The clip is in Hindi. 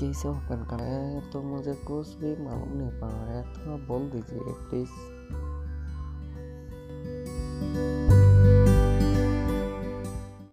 कैसे ओपन करना है तो मुझे कुछ भी मालूम नहीं पड़ रहा है। तो आप बोल दीजिए प्लीज़